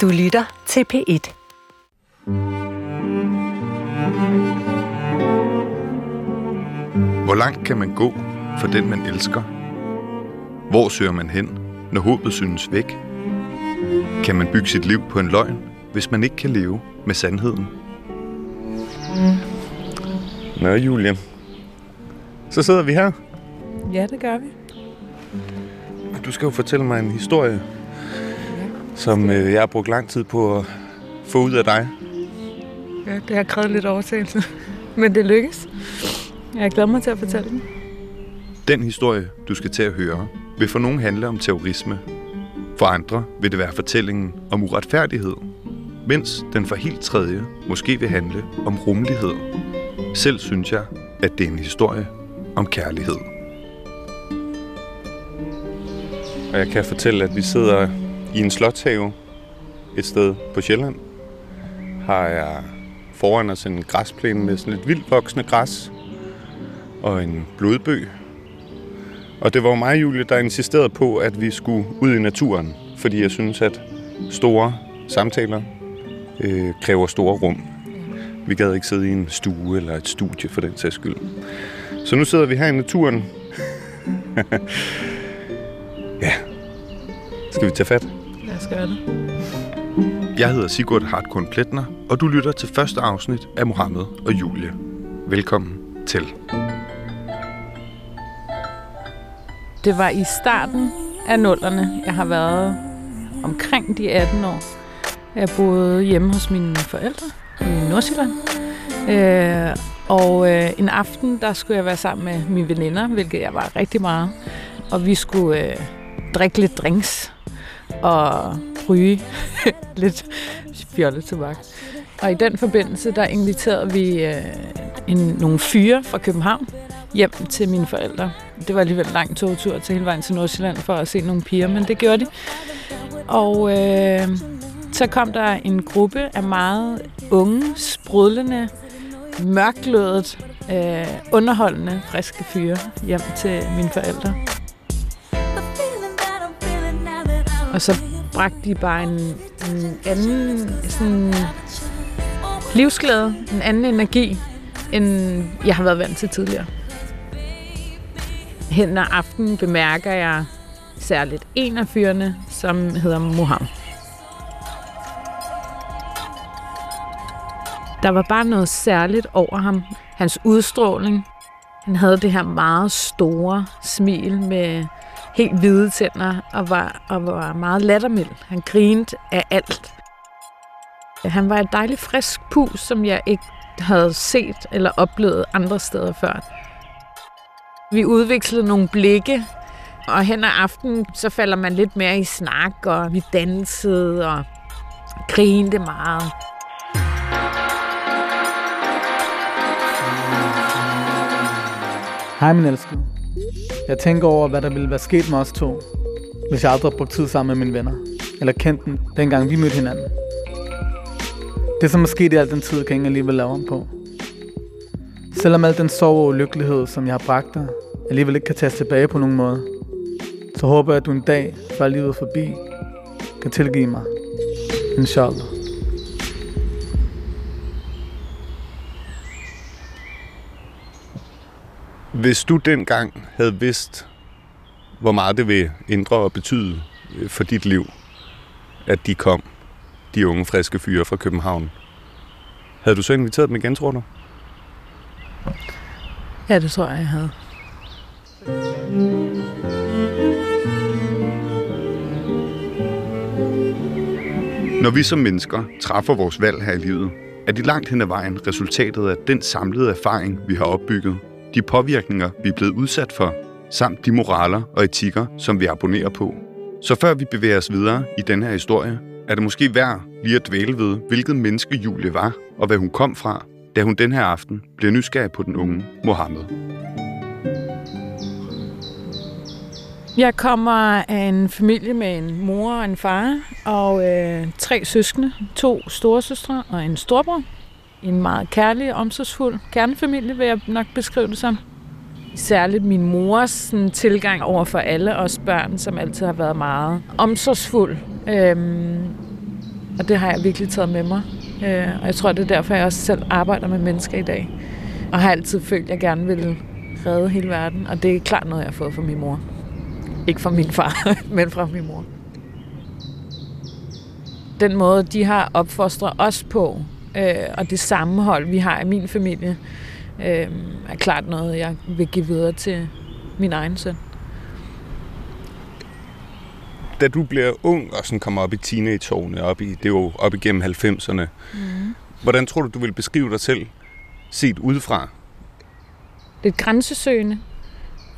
Du lytter til P1. Hvor langt kan man gå for den, man elsker? Hvor søger man hen, når håbet synes væk? Kan man bygge sit liv på en løgn, hvis man ikke kan leve med sandheden? Nå, Julie. Så sidder vi her. Ja, det gør vi. Du skal jo fortælle mig en historie, som øh, jeg har brugt lang tid på at få ud af dig. Ja, det har krævet lidt overtagelse. Men det lykkes. Jeg glæder mig til at fortælle den. Den historie, du skal til at høre, vil for nogen handle om terrorisme. For andre vil det være fortællingen om uretfærdighed. Mens den for helt tredje måske vil handle om rummelighed. Selv synes jeg, at det er en historie om kærlighed. Og jeg kan fortælle, at vi sidder i en slotshave et sted på Sjælland. Har jeg foran os en græsplæne med sådan lidt vildt voksende græs og en blodbøg. Og det var jo mig, Julie, der insisterede på, at vi skulle ud i naturen, fordi jeg synes, at store samtaler øh, kræver store rum. Vi gad ikke sidde i en stue eller et studie for den sags skyld. Så nu sidder vi her i naturen. ja. Skal vi tage fat? Os gøre det. Jeg hedder Sigurd Hartkorn Pletner, og du lytter til første afsnit af Mohammed og Julie. Velkommen til. Det var i starten af nullerne. Jeg har været omkring de 18 år. Jeg boede hjemme hos mine forældre i Nordsjælland. Øh, og øh, en aften, der skulle jeg være sammen med mine veninder, hvilket jeg var rigtig meget. Og vi skulle øh, drikke lidt drinks og ryge lidt fjollet tobak. Og i den forbindelse, der inviterede vi øh, en, nogle fyre fra København hjem til mine forældre. Det var alligevel en lang togtur til hele vejen til Nordsjælland for at se nogle piger, men det gjorde de. Og øh, så kom der en gruppe af meget unge, sprudlende, mørklødet, øh, underholdende, friske fyre hjem til mine forældre. Og så bragte de bare en, en anden sådan livsglæde, en anden energi, end jeg har været vant til tidligere. Hen ad aftenen bemærker jeg særligt en af fyrene, som hedder Mohammed. Der var bare noget særligt over ham. Hans udstråling. Han havde det her meget store smil med helt hvide tænder og var, og var meget lattermild. Han grinte af alt. Han var et dejligt frisk pus, som jeg ikke havde set eller oplevet andre steder før. Vi udvekslede nogle blikke, og hen ad aftenen, så falder man lidt mere i snak, og vi dansede og grinte meget. Hej min elskede. Jeg tænker over, hvad der ville være sket med os to, hvis jeg aldrig brugte tid sammen med mine venner. Eller kendte dem, dengang vi mødte hinanden. Det, som er sket i al den tid, kan ingen alligevel lave om på. Selvom al den sorg og ulykkelighed, som jeg har bragt dig, alligevel ikke kan tages tilbage på nogen måde, så håber jeg, at du en dag, før livet er forbi, kan tilgive mig. Inshallah. Hvis du dengang havde vidst, hvor meget det vil ændre og betyde øh, for dit liv, at de kom, de unge, friske fyre fra København, havde du så inviteret dem igen, tror du? Ja, det tror jeg, jeg havde. Når vi som mennesker træffer vores valg her i livet, er de langt hen ad vejen resultatet af den samlede erfaring, vi har opbygget, de påvirkninger, vi er blevet udsat for, samt de moraler og etikker, som vi abonnerer på. Så før vi bevæger os videre i den her historie, er det måske værd lige at dvæle ved, hvilket menneske Julie var, og hvad hun kom fra, da hun den her aften bliver nysgerrig på den unge Mohammed. Jeg kommer af en familie med en mor og en far og øh, tre søskende, to store søstre og en storbror. En meget kærlig omsorgsfuld kernefamilie, vil jeg nok beskrive det som. Særligt min mors sådan, tilgang over for alle os børn, som altid har været meget omsorgsfuld. Øhm, Og det har jeg virkelig taget med mig. Øh, og jeg tror, det er derfor, jeg også selv arbejder med mennesker i dag. Og har altid følt, at jeg gerne ville redde hele verden. Og det er klart noget, jeg har fået fra min mor. Ikke fra min far, men fra min mor. Den måde, de har opfostret os på, øh, og det sammenhold, vi har i min familie, øh, er klart noget, jeg vil give videre til min egen søn. Da du bliver ung og sådan kommer op i teenageårene, op i, det er jo op igennem 90'erne, mm. hvordan tror du, du vil beskrive dig selv set udefra? Lidt grænsesøgende.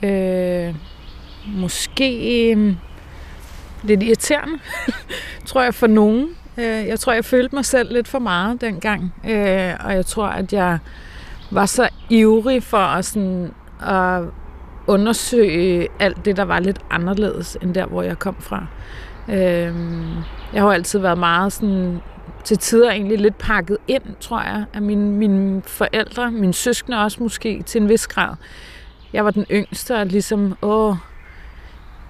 Øh, måske øh, lidt irriterende, tror jeg, for nogen. Øh, jeg tror, jeg følte mig selv lidt for meget dengang. Øh, og jeg tror, at jeg var så ivrig for at, sådan, at undersøge alt det, der var lidt anderledes, end der, hvor jeg kom fra. Øh, jeg har jo altid været meget sådan til tider egentlig lidt pakket ind, tror jeg, af mine, mine forældre, mine søskende også måske til en vis grad. Jeg var den yngste, og ligesom, åh,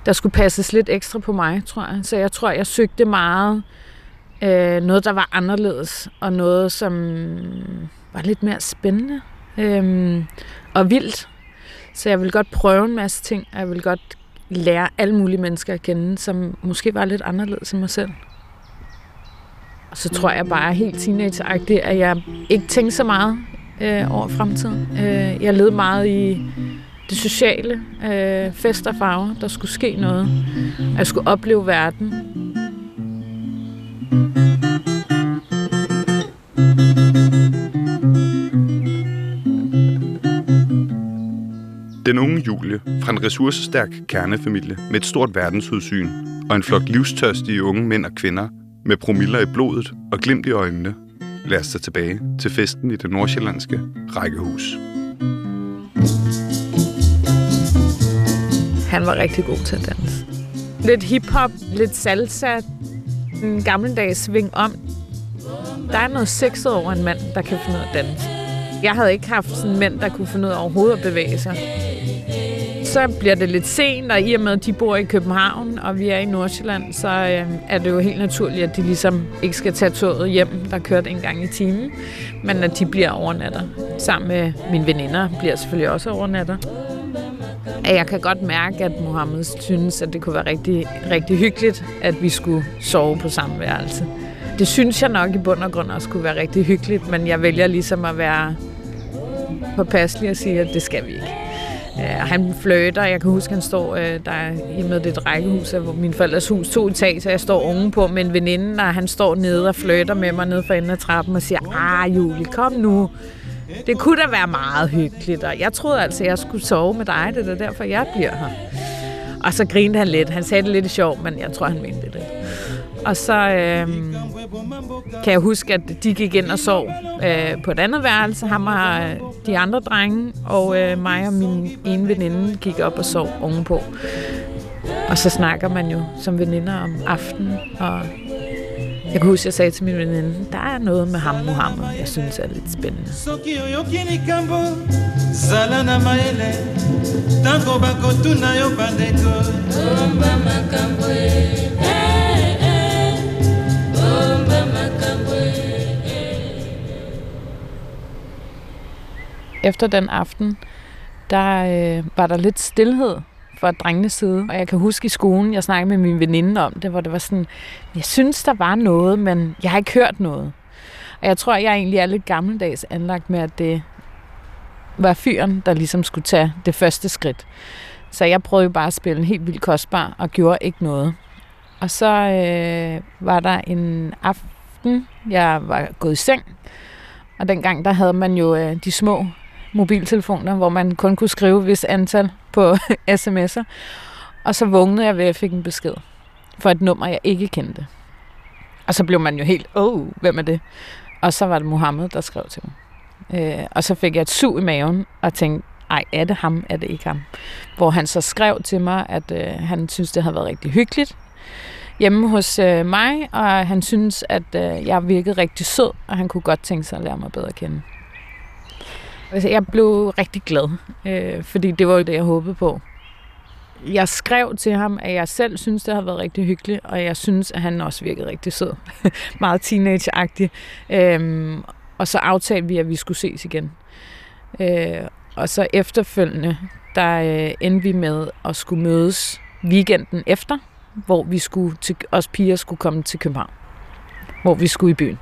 der skulle passes lidt ekstra på mig, tror jeg. Så jeg tror, jeg søgte meget øh, øh, noget, der var anderledes, og noget, som var lidt mere spændende øh, og vildt. Så jeg ville godt prøve en masse ting, og jeg ville godt lære alle mulige mennesker at kende, som måske var lidt anderledes end mig selv. Og så tror jeg bare helt teenageagtigt, at jeg ikke tænkte så meget øh, over fremtiden. Øh, jeg led meget i det sociale, øh, fest og farver. Der skulle ske noget. Jeg skulle opleve verden. Den unge Julie fra en ressourcestærk kernefamilie med et stort verdensudsyn og en flok livstørstige unge mænd og kvinder med promiller i blodet og glimt i øjnene, lader sig tilbage til festen i det nordsjællandske rækkehus. Han var rigtig god til at danse. Lidt hiphop, lidt salsa, en gammeldags sving om. Der er noget sexet over en mand, der kan finde ud af at danse. Jeg havde ikke haft sådan mænd, der kunne finde ud af overhovedet at bevæge sig. Så bliver det lidt sent, og i og med, at de bor i København, og vi er i Nordsjælland, så øh, er det jo helt naturligt, at de ligesom ikke skal tage toget hjem, der kørte en gang i timen, men at de bliver overnatter. Sammen med mine veninder bliver selvfølgelig også overnatter. Jeg kan godt mærke, at Mohammed synes, at det kunne være rigtig, rigtig hyggeligt, at vi skulle sove på samme værelse. Det synes jeg nok i bund og grund også kunne være rigtig hyggeligt, men jeg vælger ligesom at være påpasselig og sige, at det skal vi ikke. Uh, han fløter. Jeg kan huske, han står uh, der i med det rækkehus, hvor min forældres hus to etager. Jeg står unge på med en veninde, og han står nede og fløter med mig nede for enden af trappen og siger, ah Julie, kom nu. Det kunne da være meget hyggeligt, og jeg troede altså, at jeg skulle sove med dig. Det er derfor, jeg bliver her. Og så grinede han lidt. Han sagde det lidt sjovt, men jeg tror, han mente det lidt. Og så øh, kan jeg huske, at de gik ind og sov øh, på et andet værelse, ham og øh, de andre drenge, og øh, mig og min ene veninde gik op og sov ovenpå. Og så snakker man jo som veninder om aftenen, og jeg kan huske, at jeg sagde til min veninde, der er noget med ham, Mohammed, jeg synes er lidt spændende. Efter den aften, der øh, var der lidt stillhed fra drengenes side. Og jeg kan huske i skolen, jeg snakkede med min veninde om det, hvor det var sådan, jeg synes, der var noget, men jeg har ikke hørt noget. Og jeg tror, jeg egentlig er lidt gammeldags anlagt med, at det var fyren, der ligesom skulle tage det første skridt. Så jeg prøvede bare at spille en helt vildt kostbar og gjorde ikke noget. Og så øh, var der en aften, jeg var gået i seng, og dengang der havde man jo øh, de små mobiltelefoner, hvor man kun kunne skrive vis antal på sms'er. Og så vågnede jeg ved, at jeg fik en besked for et nummer, jeg ikke kendte. Og så blev man jo helt, åh, oh, hvem er det? Og så var det Mohammed, der skrev til mig. Øh, og så fik jeg et sug i maven og tænkte, ej, er det ham, er det ikke ham? Hvor han så skrev til mig, at øh, han synes, det havde været rigtig hyggeligt hjemme hos øh, mig, og han synes, at øh, jeg virkede rigtig sød, og han kunne godt tænke sig at lære mig bedre at kende. Altså, jeg blev rigtig glad, øh, fordi det var jo det, jeg håbede på. jeg skrev til ham, at jeg selv synes, det har været rigtig hyggeligt, og jeg synes, at han også virkede rigtig sød. Meget teenage-agtig. Øhm, og så aftalte vi, at vi skulle ses igen. Øh, og så efterfølgende, der øh, endte vi med at skulle mødes weekenden efter, hvor vi skulle til, os piger skulle komme til København. Hvor vi skulle i byen.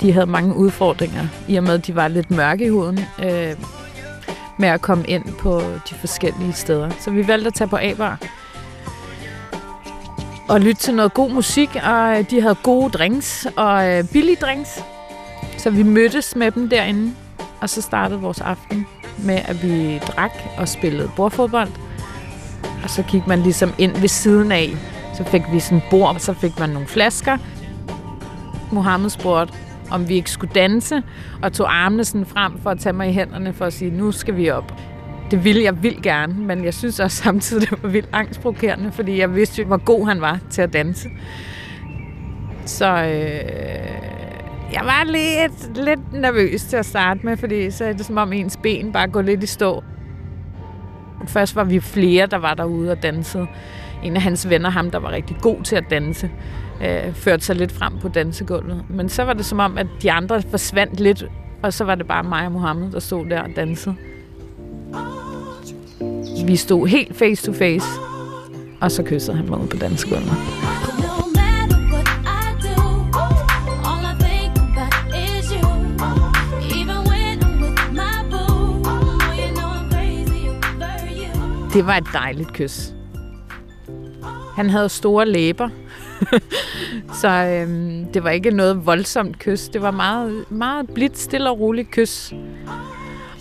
De havde mange udfordringer, i og med, at de var lidt mørke i huden, øh, med at komme ind på de forskellige steder. Så vi valgte at tage på A-bar og lytte til noget god musik, og øh, de havde gode drinks og øh, billige drinks. Så vi mødtes med dem derinde, og så startede vores aften med, at vi drak og spillede bordfodbold. Og så gik man ligesom ind ved siden af. Så fik vi sådan bord, og så fik man nogle flasker. Mohammed spurgte, om vi ikke skulle danse, og tog armene sådan frem for at tage mig i hænderne for at sige, nu skal vi op. Det ville jeg vildt gerne, men jeg synes også samtidig, det var vildt angstprovokerende, fordi jeg vidste jo, hvor god han var til at danse. Så øh, jeg var lidt, lidt nervøs til at starte med, fordi så er det som om ens ben bare går lidt i stå. Først var vi flere, der var derude og dansede. En af hans venner, ham der var rigtig god til at danse, øh, førte sig lidt frem på dansegulvet. Men så var det som om, at de andre forsvandt lidt, og så var det bare mig og Mohammed, der stod der og dansede. Vi stod helt face to face, og så kyssede han mig ud på dansegulvet. Det var et dejligt kys. Han havde store læber, så øhm, det var ikke noget voldsomt kys. Det var meget, meget blidt, stille og roligt kys.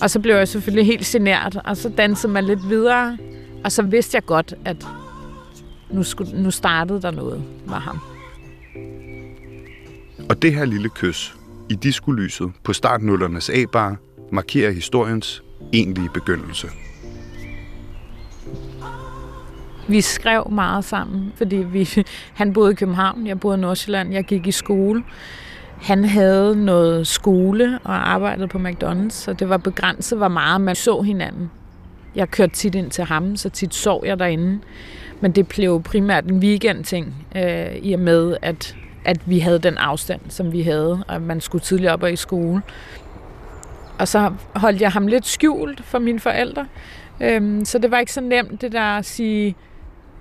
Og så blev jeg selvfølgelig helt genert, og så dansede man lidt videre. Og så vidste jeg godt, at nu, skulle, nu startede der noget med ham. Og det her lille kys i diskolyset på startnullernes A-bar markerer historiens egentlige begyndelse. Vi skrev meget sammen, fordi vi, han boede i København, jeg boede i Nordsjælland, jeg gik i skole. Han havde noget skole og arbejdede på McDonald's, så det var begrænset, hvor meget man så hinanden. Jeg kørte tit ind til ham, så tit sov jeg derinde. Men det blev primært en weekend-ting, øh, i og med, at, at vi havde den afstand, som vi havde, og man skulle tidligere op og i skole. Og så holdt jeg ham lidt skjult for mine forældre. Øhm, så det var ikke så nemt, det der at sige,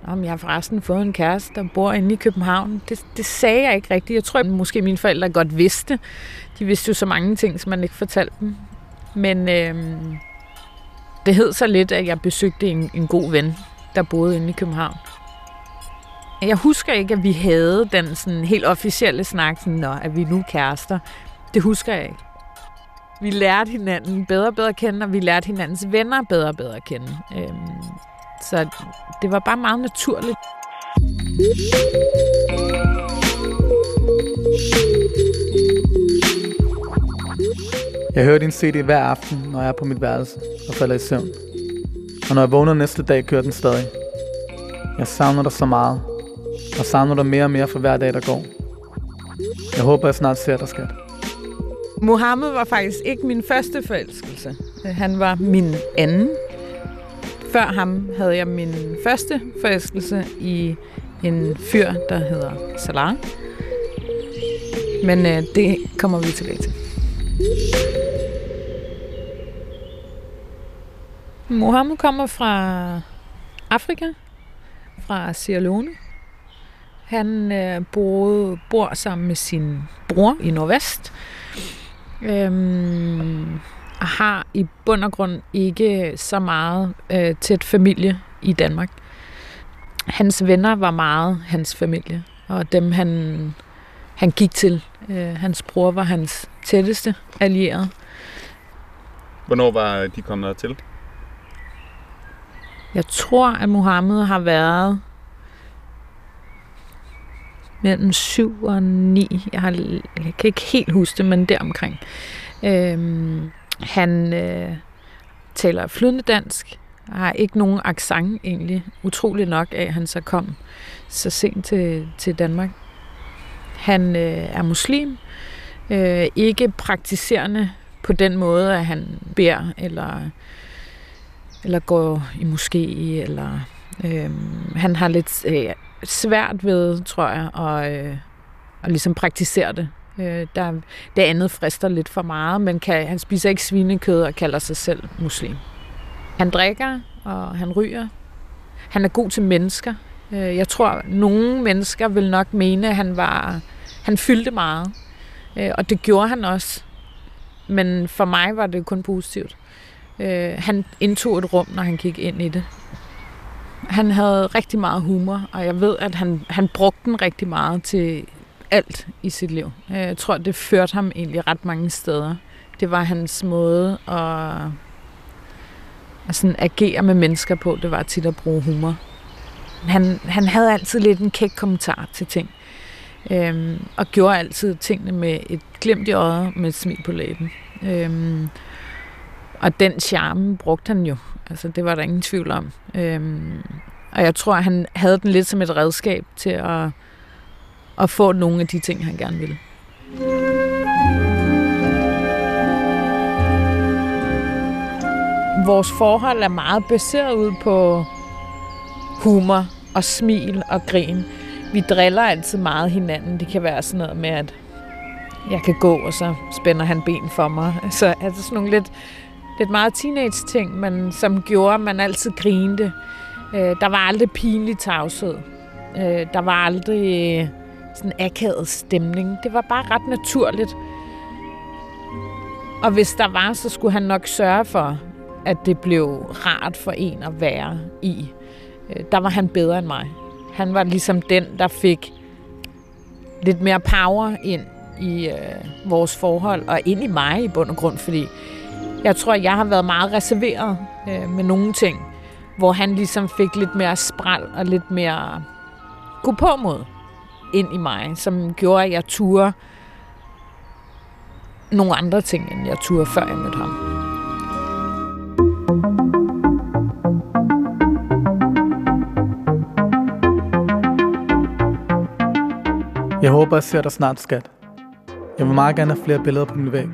om jeg har forresten fået en kæreste, der bor inde i København. Det, det sagde jeg ikke rigtigt. Jeg tror at måske mine forældre godt vidste. De vidste jo så mange ting, som man ikke fortalte dem. Men øh, det hed så lidt, at jeg besøgte en, en god ven, der boede inde i København. Jeg husker ikke, at vi havde den sådan helt officielle snak, sådan, Nå, at vi nu kærester. Det husker jeg ikke. Vi lærte hinanden bedre og bedre at kende, og vi lærte hinandens venner bedre og bedre at kende. Øhm, så det var bare meget naturligt. Jeg hører din CD hver aften, når jeg er på mit værelse og falder i søvn. Og når jeg vågner næste dag, kører den stadig. Jeg savner dig så meget, og savner dig mere og mere for hver dag, der går. Jeg håber, jeg snart ser dig, skat. Mohammed var faktisk ikke min første forelskelse. Han var min anden. Før ham havde jeg min første forelskelse i en fyr, der hedder Salah. Men øh, det kommer vi tilbage til. Mohammed kommer fra Afrika, fra Sierra Leone. Han øh, boede, bor sammen med sin bror i Nordvest. Øhm, har i bund og grund ikke så meget øh, tæt familie i Danmark. Hans venner var meget hans familie, og dem han, han gik til. Øh, hans bror var hans tætteste allierede. Hvornår var de kommet til? Jeg tror, at Mohammed har været mellem 7 og 9. Jeg, har, jeg kan ikke helt huske det, men deromkring. Øhm, han øh, taler flydende dansk, har ikke nogen accent egentlig. Utrolig nok af, at han så kom så sent til, til Danmark. han øh, er muslim, øh, ikke praktiserende på den måde, at han beder, eller, eller går i moské, eller øh, han har lidt øh, svært ved, tror jeg, at, øh, at ligesom praktisere det. Øh, der, det andet frister lidt for meget, men kan, han spiser ikke svinekød og kalder sig selv muslim. Han drikker, og han ryger. Han er god til mennesker. Øh, jeg tror, nogle mennesker vil nok mene, at han var han fyldte meget. Øh, og det gjorde han også. Men for mig var det kun positivt. Øh, han indtog et rum, når han gik ind i det. Han havde rigtig meget humor, og jeg ved, at han, han brugte den rigtig meget til alt i sit liv. Øh, jeg tror, det førte ham egentlig ret mange steder. Det var hans måde at, at sådan agere med mennesker på. Det var tit at bruge humor. Han, han havde altid lidt en kæk kommentar til ting. Øhm, og gjorde altid tingene med et glimt i øjet, med et smil på læben. Øhm, og den charme brugte han jo. Altså, det var der ingen tvivl om. Øhm, og jeg tror, han havde den lidt som et redskab til at, at få nogle af de ting, han gerne ville. Vores forhold er meget baseret ud på humor og smil og grin. Vi driller altid meget hinanden. Det kan være sådan noget med, at jeg kan gå, og så spænder han ben for mig. Så altså sådan nogle lidt, lidt meget teenage-ting, men som gjorde, at man altid grinte. Øh, der var aldrig pinlig tavshed. Øh, der var aldrig øh, sådan akavet stemning. Det var bare ret naturligt. Og hvis der var, så skulle han nok sørge for, at det blev rart for en at være i. Øh, der var han bedre end mig. Han var ligesom den, der fik lidt mere power ind i øh, vores forhold, og ind i mig i bund og grund, fordi jeg tror, jeg har været meget reserveret øh, med nogle ting, hvor han ligesom fik lidt mere spral og lidt mere gå på mod ind i mig, som gjorde, at jeg turde nogle andre ting, end jeg turde, før jeg mødte ham. Jeg håber, jeg ser dig snart, skat. Jeg vil meget gerne have flere billeder på min væg.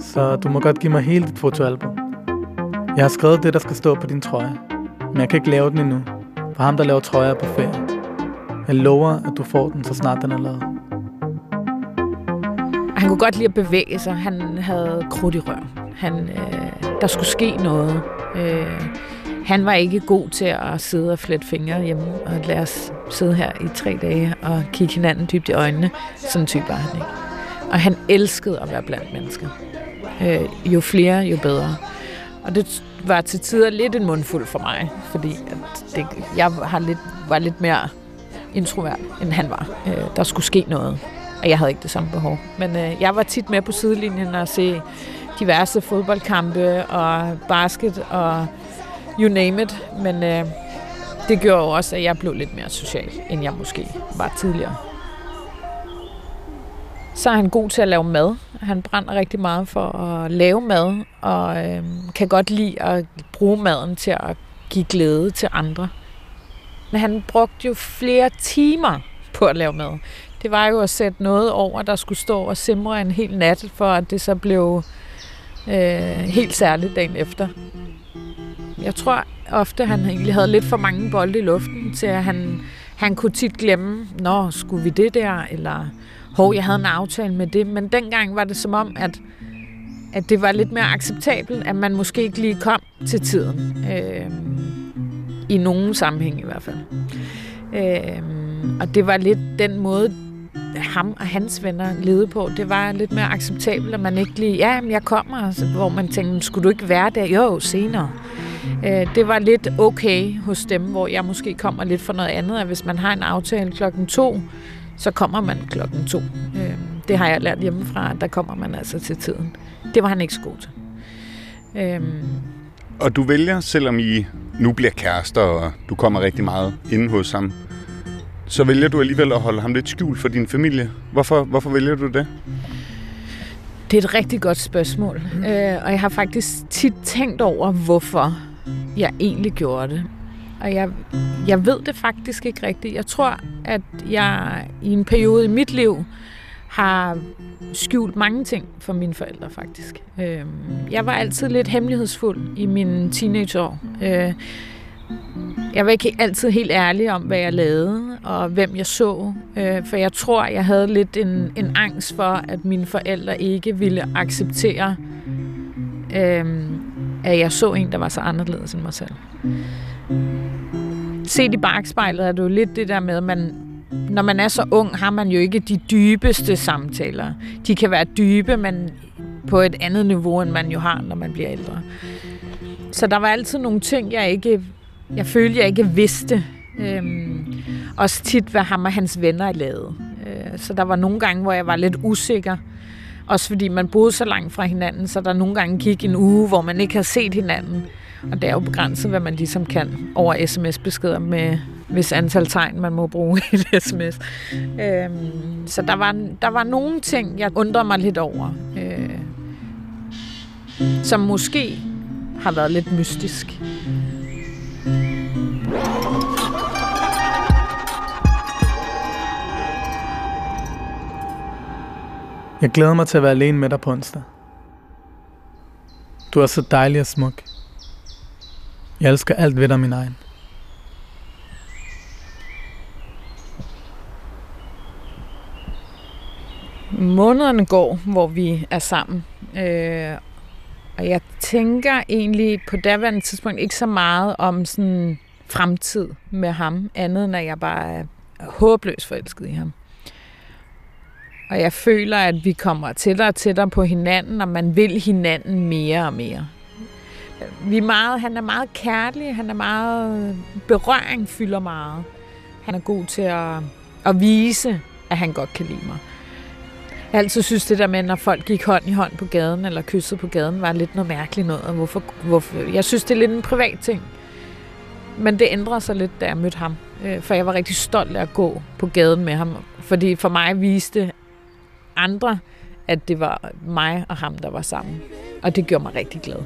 Så du må godt give mig hele dit fotoalbum. Jeg har skrevet det, der skal stå på din trøje. Men jeg kan ikke lave den endnu. For ham, der laver trøjer, på ferie. Jeg lover, at du får den, så snart den er lavet. Han kunne godt lide at bevæge sig. Han havde krudt i røven. Han, øh, der skulle ske noget. Øh, han var ikke god til at sidde og flette fingre hjemme og lade os sidde her i tre dage og kigge hinanden dybt i øjnene. Sådan en type var han ikke. Og han elskede at være blandt mennesker. Øh, jo flere, jo bedre. Og det var til tider lidt en mundfuld for mig, fordi at det, jeg har lidt, var lidt mere introvert, end han var. Øh, der skulle ske noget, og jeg havde ikke det samme behov. Men øh, jeg var tit med på sidelinjen og se diverse fodboldkampe og basket og you name it. Men øh, det gjorde jo også, at jeg blev lidt mere social, end jeg måske var tidligere. Så er han god til at lave mad. Han brænder rigtig meget for at lave mad, og øh, kan godt lide at bruge maden til at give glæde til andre. Men han brugte jo flere timer på at lave mad. Det var jo at sætte noget over, der skulle stå og simre en hel nat, for at det så blev øh, helt særligt dagen efter. Jeg tror ofte, han egentlig havde lidt for mange bolde i luften, til at han, han kunne tit glemme, nå, skulle vi det der, eller hov, jeg havde en aftale med det. Men dengang var det som om, at, at det var lidt mere acceptabelt, at man måske ikke lige kom til tiden. Øh, i nogen sammenhæng i hvert fald. Øh, og det var lidt den måde, ham og hans venner levede på. Det var lidt mere acceptabelt, at man ikke lige, ja, men jeg kommer, hvor man tænkte, skulle du ikke være der? Jo, senere. Øh, det var lidt okay hos dem, hvor jeg måske kommer lidt for noget andet, at hvis man har en aftale klokken to, så kommer man klokken to. Øh, det har jeg lært hjemmefra, at der kommer man altså til tiden. Det var han ikke så god til. Øh, og du vælger, selvom I nu bliver kærester, og du kommer rigtig meget inde hos ham, så vælger du alligevel at holde ham lidt skjult for din familie. Hvorfor, hvorfor vælger du det? Det er et rigtig godt spørgsmål, øh, og jeg har faktisk tit tænkt over, hvorfor jeg egentlig gjorde det. og jeg, jeg ved det faktisk ikke rigtigt. Jeg tror, at jeg i en periode i mit liv har skjult mange ting for mine forældre, faktisk. Øh, jeg var altid lidt hemmelighedsfuld i mine teenageår. Øh, jeg var ikke altid helt ærlig om, hvad jeg lavede og hvem jeg så. Øh, for jeg tror, jeg havde lidt en, en angst for, at mine forældre ikke ville acceptere, øh, at jeg så en, der var så anderledes end mig selv. Set i bagspejlet er det jo lidt det der med, at man, når man er så ung, har man jo ikke de dybeste samtaler. De kan være dybe, men på et andet niveau, end man jo har, når man bliver ældre. Så der var altid nogle ting, jeg ikke jeg følte, jeg ikke vidste. Øhm, også tit, hvad ham og hans venner lavede. Øh, så der var nogle gange, hvor jeg var lidt usikker. Også fordi man boede så langt fra hinanden, så der nogle gange gik en uge, hvor man ikke havde set hinanden. Og det er jo begrænset, hvad man ligesom kan over sms-beskeder med hvis antal tegn, man må bruge i et sms. Øhm, så der var, der var nogle ting, jeg undrer mig lidt over, øh, som måske har været lidt mystisk. Jeg glæder mig til at være alene med dig på onsdag. Du er så dejlig og smuk. Jeg elsker alt ved dig, min egen. Månederne går, hvor vi er sammen. Øh, og jeg tænker egentlig på daværende tidspunkt ikke så meget om sådan fremtid med ham, andet end at jeg bare er håbløst forelsket i ham. Og jeg føler, at vi kommer tættere og tættere på hinanden, og man vil hinanden mere og mere. Vi er meget, han er meget kærlig, han er meget... Berøring fylder meget. Han er god til at, at vise, at han godt kan lide mig. Jeg altid synes det der med, når folk gik hånd i hånd på gaden, eller kyssede på gaden, var lidt noget mærkeligt noget. Og hvorfor, hvorfor? Jeg synes, det er lidt en privat ting. Men det ændrede sig lidt, da jeg mødte ham. Øh, for jeg var rigtig stolt af at gå på gaden med ham. Fordi for mig viste andre, at det var mig og ham, der var sammen. Og det gjorde mig rigtig glad.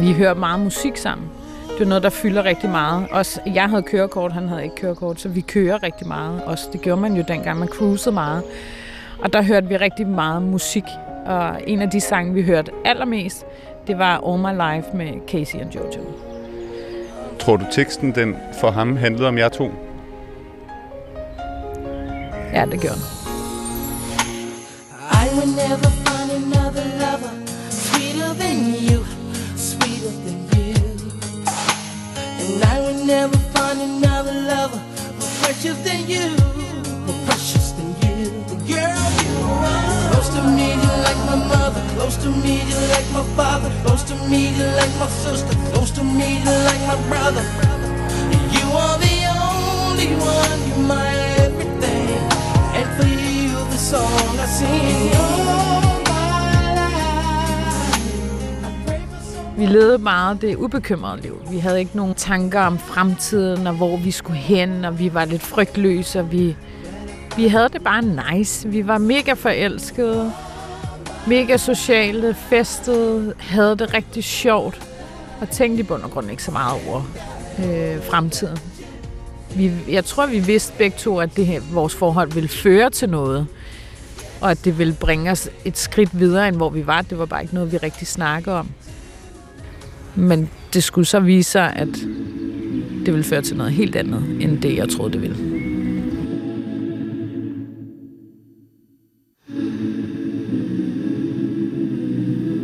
Vi hører meget musik sammen. Det er noget, der fylder rigtig meget. Også, jeg havde kørekort, han havde ikke kørekort, så vi kører rigtig meget. Også, det gjorde man jo dengang, man cruisede meget. Og der hørte vi rigtig meget musik. Og en af de sange, vi hørte allermest, det var All My Life med Casey og Jojo. Tror du, teksten den for ham handlede om jer to? Ja, det gjorde den. I will never find another lover sweeter than you, sweeter than you. And I will never find another lover precious than you, Close to me, you like my father. Close to me, you like my sister. Close to me, you like my brother. You are the only one, you my everything. And for you, the song I sing. Vi levede meget det ubekymrede liv. Vi havde ikke nogen tanker om fremtiden og hvor vi skulle hen, og vi var lidt frygtløse, og vi, vi havde det bare nice. Vi var mega forelskede, mega sociale, festede, havde det rigtig sjovt, og tænkte i bund og grund ikke så meget over øh, fremtiden. Vi, jeg tror, vi vidste begge to, at det her, vores forhold ville føre til noget, og at det ville bringe os et skridt videre, end hvor vi var. Det var bare ikke noget, vi rigtig snakkede om. Men det skulle så vise sig, at det ville føre til noget helt andet, end det, jeg troede, det ville.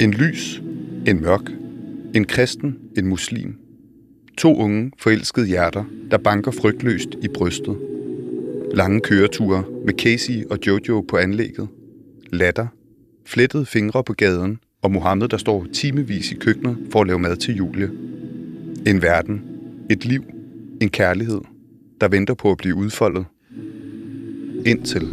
En lys, en mørk, en kristen, en muslim. To unge, forelskede hjerter, der banker frygtløst i brystet. Lange køreture med Casey og Jojo på anlægget. Latter, flettede fingre på gaden og Mohammed, der står timevis i køkkenet for at lave mad til Julie. En verden, et liv, en kærlighed, der venter på at blive udfoldet. Indtil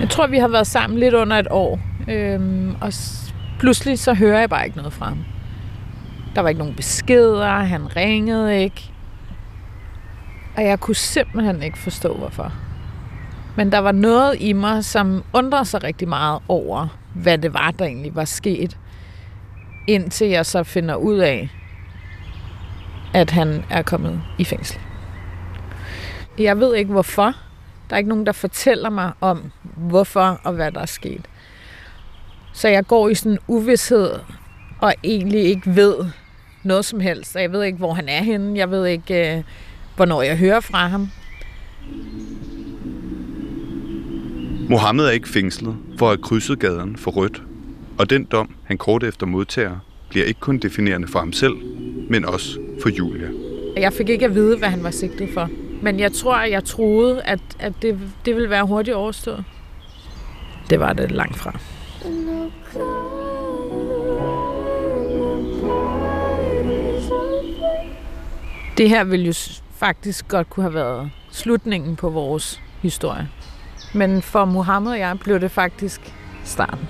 Jeg tror, vi har været sammen lidt under et år. Øhm, og pludselig så hører jeg bare ikke noget fra ham. Der var ikke nogen beskeder, han ringede ikke. Og jeg kunne simpelthen ikke forstå, hvorfor. Men der var noget i mig, som undrede sig rigtig meget over, hvad det var, der egentlig var sket. Indtil jeg så finder ud af, at han er kommet i fængsel. Jeg ved ikke hvorfor. Der er ikke nogen, der fortæller mig om, hvorfor og hvad der er sket. Så jeg går i sådan en uvidshed, og egentlig ikke ved noget som helst. Jeg ved ikke, hvor han er henne. Jeg ved ikke, øh, hvornår jeg hører fra ham. Mohammed er ikke fængslet for at have krydset gaden for rødt, og den dom, han kort efter modtager, bliver ikke kun definerende for ham selv, men også for Julia. Jeg fik ikke at vide, hvad han var sigtet for. Men jeg tror, at jeg troede, at, at det, det ville være hurtigt overstået. Det var det langt fra. Det her ville jo faktisk godt kunne have været slutningen på vores historie. Men for Mohammed og jeg blev det faktisk starten.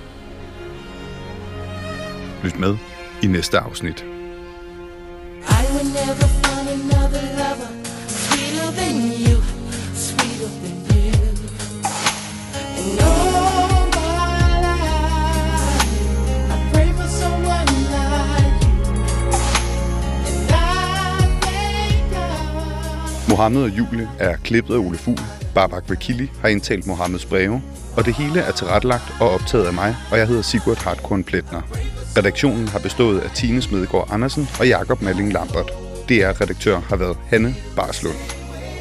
Lyt med i næste afsnit. Mohammed og Julie er klippet af Ole Fugl. Babak Vakili har indtalt Mohammeds breve, og det hele er tilrettelagt og optaget af mig, og jeg hedder Sigurd Hartkorn Pletner. Redaktionen har bestået af Tine Smedegaard Andersen og Jakob Malling Lambert. DR-redaktør har været Hanne Barslund.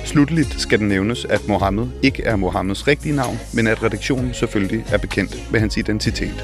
Slutteligt skal det nævnes, at Mohammed ikke er Mohammeds rigtige navn, men at redaktionen selvfølgelig er bekendt med hans identitet.